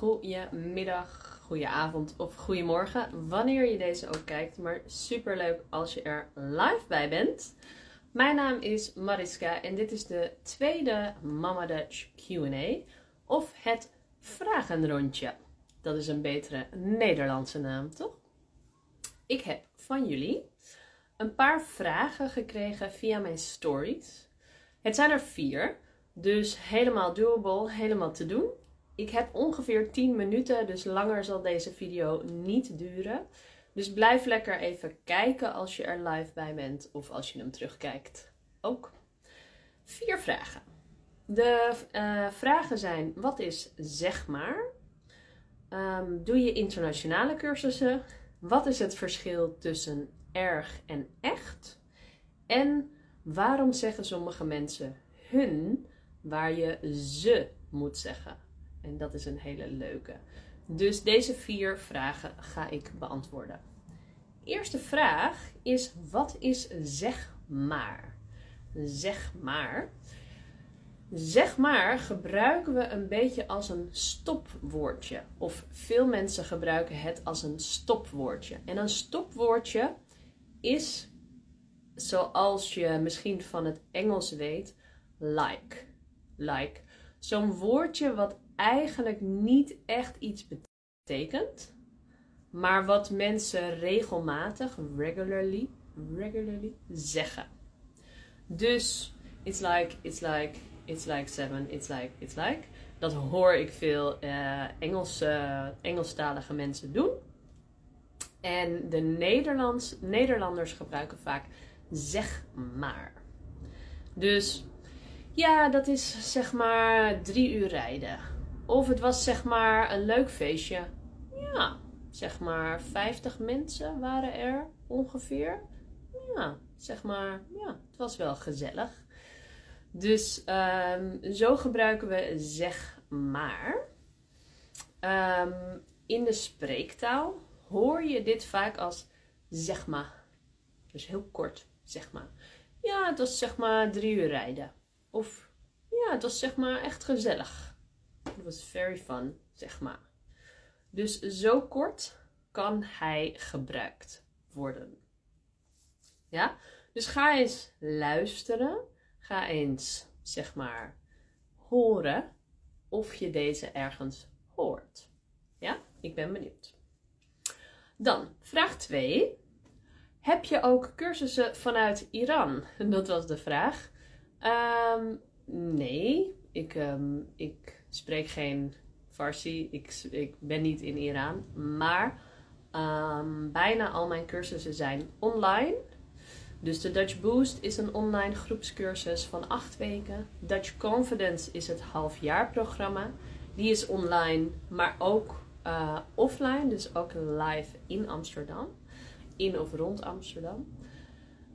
goedemiddag, goedenavond of goedemorgen, wanneer je deze ook kijkt. Maar super leuk als je er live bij bent. Mijn naam is Mariska en dit is de tweede Mama Dutch Q&A of het vragenrondje. Dat is een betere Nederlandse naam, toch? Ik heb van jullie een paar vragen gekregen via mijn stories. Het zijn er vier, dus helemaal doable, helemaal te doen. Ik heb ongeveer 10 minuten, dus langer zal deze video niet duren. Dus blijf lekker even kijken als je er live bij bent of als je hem terugkijkt. Ook. Vier vragen. De uh, vragen zijn: wat is zeg maar? Um, doe je internationale cursussen? Wat is het verschil tussen erg en echt? En waarom zeggen sommige mensen hun waar je ze moet zeggen? En dat is een hele leuke. Dus deze vier vragen ga ik beantwoorden. Eerste vraag is: wat is zeg maar? Zeg maar. Zeg maar gebruiken we een beetje als een stopwoordje. Of veel mensen gebruiken het als een stopwoordje. En een stopwoordje is, zoals je misschien van het Engels weet, like. Like. Zo'n woordje wat eigenlijk niet echt iets betekent, maar wat mensen regelmatig, regularly, regularly zeggen. Dus, it's like, it's like, it's like seven, it's like, it's like. Dat hoor ik veel uh, Engelse, Engelstalige mensen doen. En de Nederlands, Nederlanders gebruiken vaak zeg maar. Dus ja, dat is zeg maar drie uur rijden. Of het was zeg maar een leuk feestje. Ja, zeg maar 50 mensen waren er ongeveer. Ja, zeg maar, ja, het was wel gezellig. Dus um, zo gebruiken we zeg maar. Um, in de spreektaal hoor je dit vaak als zeg maar. Dus heel kort, zeg maar. Ja, het was zeg maar drie uur rijden. Of ja, het was zeg maar echt gezellig. Was very fun, zeg maar. Dus zo kort kan hij gebruikt worden. Ja? Dus ga eens luisteren. Ga eens, zeg maar, horen of je deze ergens hoort. Ja? Ik ben benieuwd. Dan, vraag 2. Heb je ook cursussen vanuit Iran? Dat was de vraag. Um, nee, ik, um, ik spreek geen Farsi. Ik, ik ben niet in Iran. Maar um, bijna al mijn cursussen zijn online. Dus de Dutch Boost is een online groepscursus van acht weken. Dutch Confidence is het halfjaarprogramma. Die is online, maar ook uh, offline. Dus ook live in Amsterdam. In of rond Amsterdam.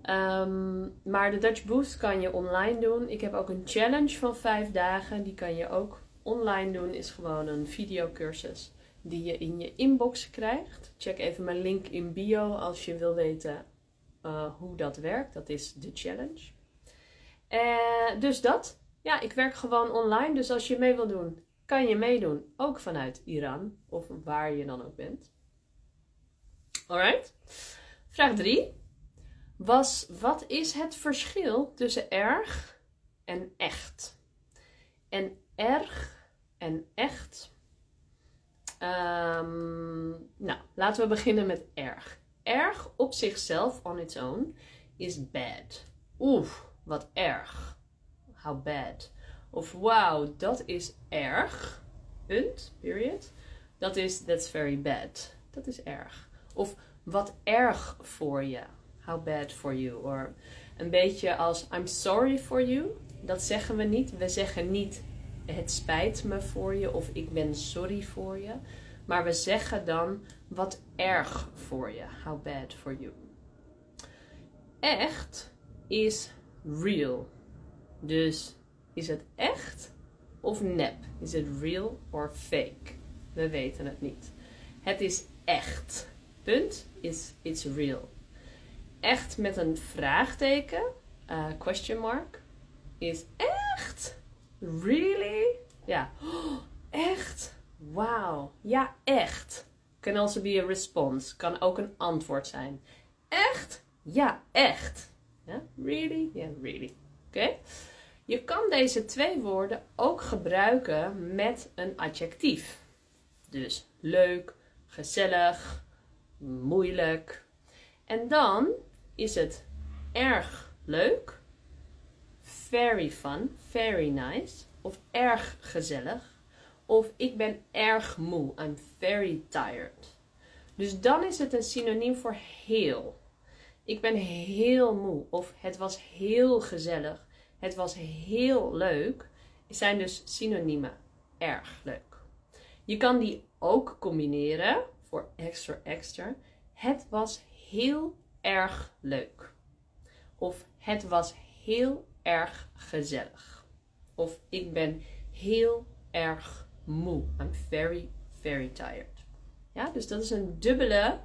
Um, maar de Dutch Boost kan je online doen. Ik heb ook een challenge van vijf dagen. Die kan je ook online doen is gewoon een videocursus die je in je inbox krijgt. Check even mijn link in bio als je wil weten uh, hoe dat werkt. Dat is de challenge. Uh, dus dat. Ja, ik werk gewoon online. Dus als je mee wil doen, kan je meedoen. Ook vanuit Iran of waar je dan ook bent. Alright. Vraag 3 was: wat is het verschil tussen erg en echt? En erg en echt. Um, nou, laten we beginnen met erg. Erg op zichzelf, on its own, is bad. Oeh, wat erg. How bad. Of wow, dat is erg. Punt, period. Dat is, that's very bad. Dat is erg. Of wat erg voor je. How bad for you. Or een beetje als I'm sorry for you. Dat zeggen we niet. We zeggen niet het spijt me voor je of ik ben sorry voor je. Maar we zeggen dan wat erg voor je. How bad for you. Echt is real. Dus is het echt of nep? Is het real or fake? We weten het niet. Het is echt. Punt is it's real. Echt met een vraagteken, uh, question mark, is echt Really? Ja. echt? Wow, ja echt. Can also be a response. Kan ook een antwoord zijn. Echt? Ja, echt. Ja, really? Ja, really. Oké. Je kan deze twee woorden ook gebruiken met een adjectief. Dus leuk, gezellig, moeilijk. En dan is het erg leuk, very fun, very nice, of erg gezellig, of ik ben erg moe, I'm very tired. Dus dan is het een synoniem voor heel. Ik ben heel moe, of het was heel gezellig, het was heel leuk, zijn dus synoniemen. Erg leuk. Je kan die ook combineren voor extra extra. Het was heel erg leuk. Of het was heel erg gezellig. Of ik ben heel erg moe. I'm very, very tired. Ja, dus dat is een dubbele.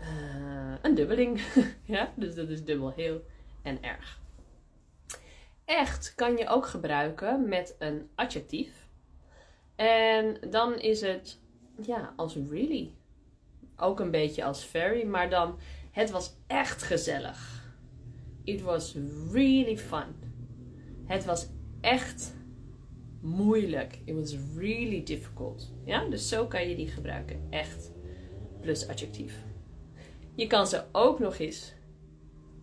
Uh, een dubbeling. ja, dus dat is dubbel heel en erg. Echt kan je ook gebruiken met een adjectief. En dan is het ja, als really. Ook een beetje als very, maar dan het was echt gezellig. It was really fun. Het was echt moeilijk. It was really difficult. Ja, dus zo kan je die gebruiken. Echt plus adjectief. Je kan ze ook nog eens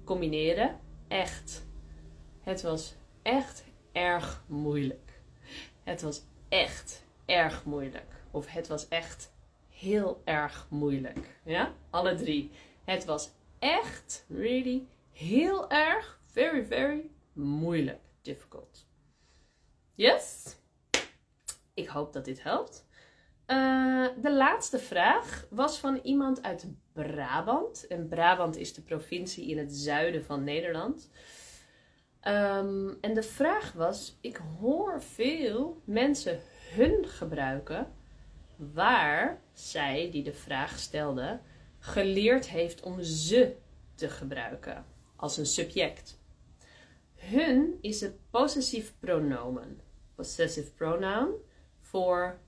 combineren. Echt. Het was echt erg moeilijk. Het was echt erg moeilijk. Of het was echt heel erg moeilijk. Ja, alle drie. Het was echt, really, heel erg, very, very moeilijk. Difficult. Yes? Ik hoop dat dit helpt. Uh, de laatste vraag was van iemand uit Brabant. En Brabant is de provincie in het zuiden van Nederland. Um, en de vraag was: ik hoor veel mensen hun gebruiken waar zij die de vraag stelde geleerd heeft om ze te gebruiken als een subject. Hun is het possessief pronomen. Possessive pronoun voor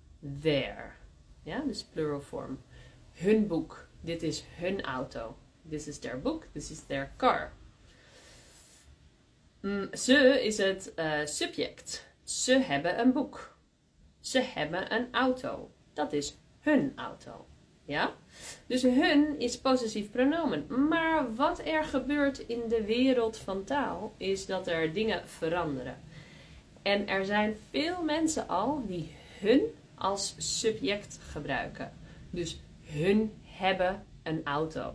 their. Ja, dus plural form. Hun boek. Dit is hun auto. This is their book. This is their car. Mm, ze is het uh, subject. Ze hebben een boek. Ze hebben een auto. Dat is hun auto. Ja? Dus hun is possessief pronomen. Maar wat er gebeurt in de wereld van taal is dat er dingen veranderen. En er zijn veel mensen al die hun als subject gebruiken. Dus hun hebben een auto.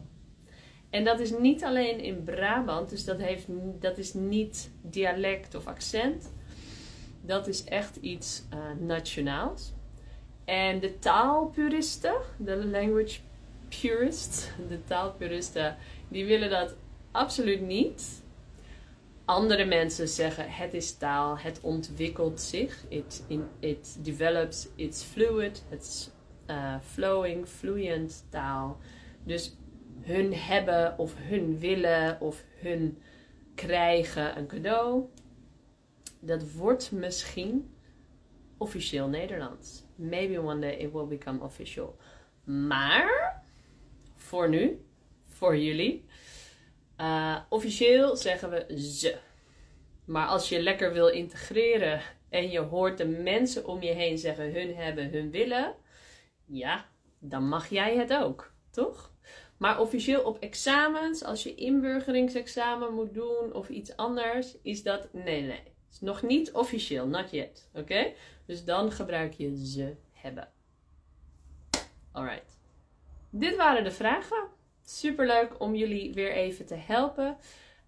En dat is niet alleen in Brabant, dus dat, heeft, dat is niet dialect of accent. Dat is echt iets uh, nationaals. En de taalpuristen, de language purists, de taalpuristen, die willen dat absoluut niet. Andere mensen zeggen het is taal, het ontwikkelt zich, it, in, it develops, it's fluid, it's uh, flowing, fluent taal. Dus hun hebben of hun willen of hun krijgen een cadeau. Dat wordt misschien officieel Nederlands. Maybe one day it will become official. Maar voor nu, voor jullie, uh, officieel zeggen we ze. Maar als je lekker wil integreren en je hoort de mensen om je heen zeggen hun hebben, hun willen, ja, dan mag jij het ook, toch? Maar officieel op examens, als je inburgeringsexamen moet doen of iets anders, is dat nee, nee. Is nog niet officieel, not yet. Oké? Dus dan gebruik je ze hebben. Alright. Dit waren de vragen. Super leuk om jullie weer even te helpen.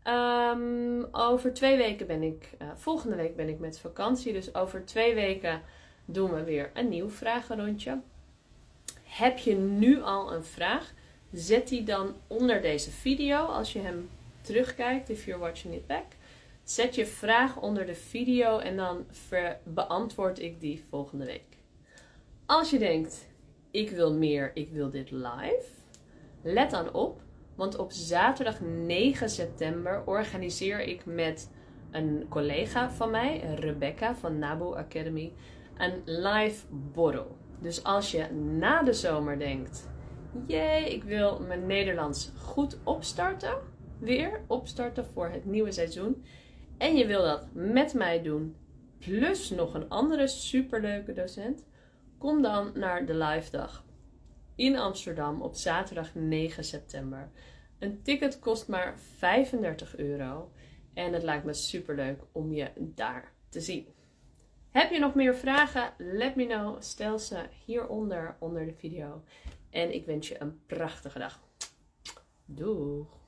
Um, over twee weken ben ik, uh, volgende week ben ik met vakantie. Dus over twee weken doen we weer een nieuw vragenrondje. Heb je nu al een vraag? Zet die dan onder deze video als je hem terugkijkt, if you're watching it back. Zet je vraag onder de video en dan beantwoord ik die volgende week. Als je denkt, ik wil meer, ik wil dit live, let dan op, want op zaterdag 9 september organiseer ik met een collega van mij, Rebecca van Nabu Academy, een live borrel. Dus als je na de zomer denkt, jee, ik wil mijn Nederlands goed opstarten, weer opstarten voor het nieuwe seizoen. En je wil dat met mij doen, plus nog een andere superleuke docent. Kom dan naar de live dag in Amsterdam op zaterdag 9 september. Een ticket kost maar 35 euro en het lijkt me superleuk om je daar te zien. Heb je nog meer vragen? Let me know. Stel ze hieronder onder de video. En ik wens je een prachtige dag. Doeg!